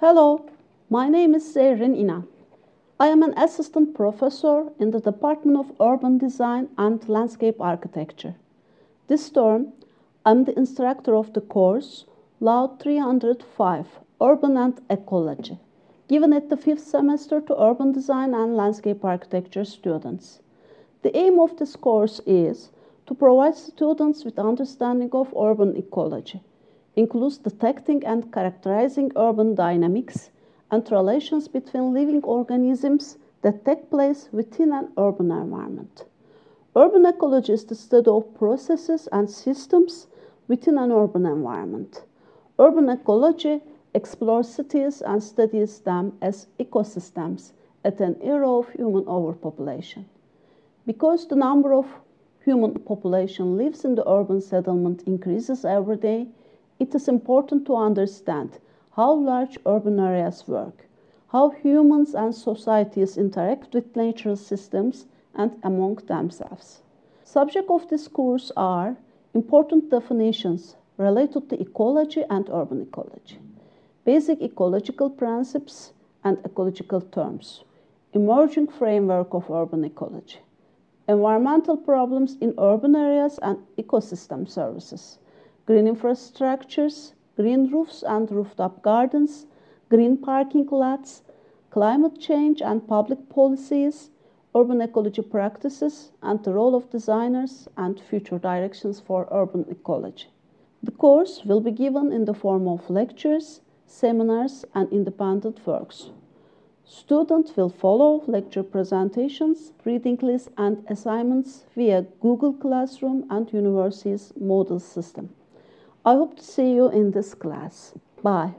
Hello, my name is Zerrin Inan. I am an assistant professor in the Department of Urban Design and Landscape Architecture. This term, I'm the instructor of the course LAUD 305 Urban and Ecology, given at the fifth semester to urban design and landscape architecture students. The aim of this course is to provide students with understanding of urban ecology, includes detecting and characterizing urban dynamics and relations between living organisms that take place within an urban environment. Urban ecology is the study of processes and systems within an urban environment. Urban ecology explores cities and studies them as ecosystems at an era of human overpopulation. Because the number of human population lives in the urban settlement increases every day, it is important to understand how large urban areas work, how humans and societies interact with natural systems, and among themselves. Subject of this course are important definitions related to ecology and urban ecology, basic ecological principles and ecological terms, emerging framework of urban ecology, environmental problems in urban areas and ecosystem services, green infrastructures, green roofs and rooftop gardens, green parking lots, climate change and public policies, urban ecology practices, and the role of designers and future directions for urban ecology. The course will be given in the form of lectures, seminars, and independent works. Students will follow lecture presentations, reading lists, and assignments via Google Classroom and university's Moodle system. I hope to see you in this class. Bye.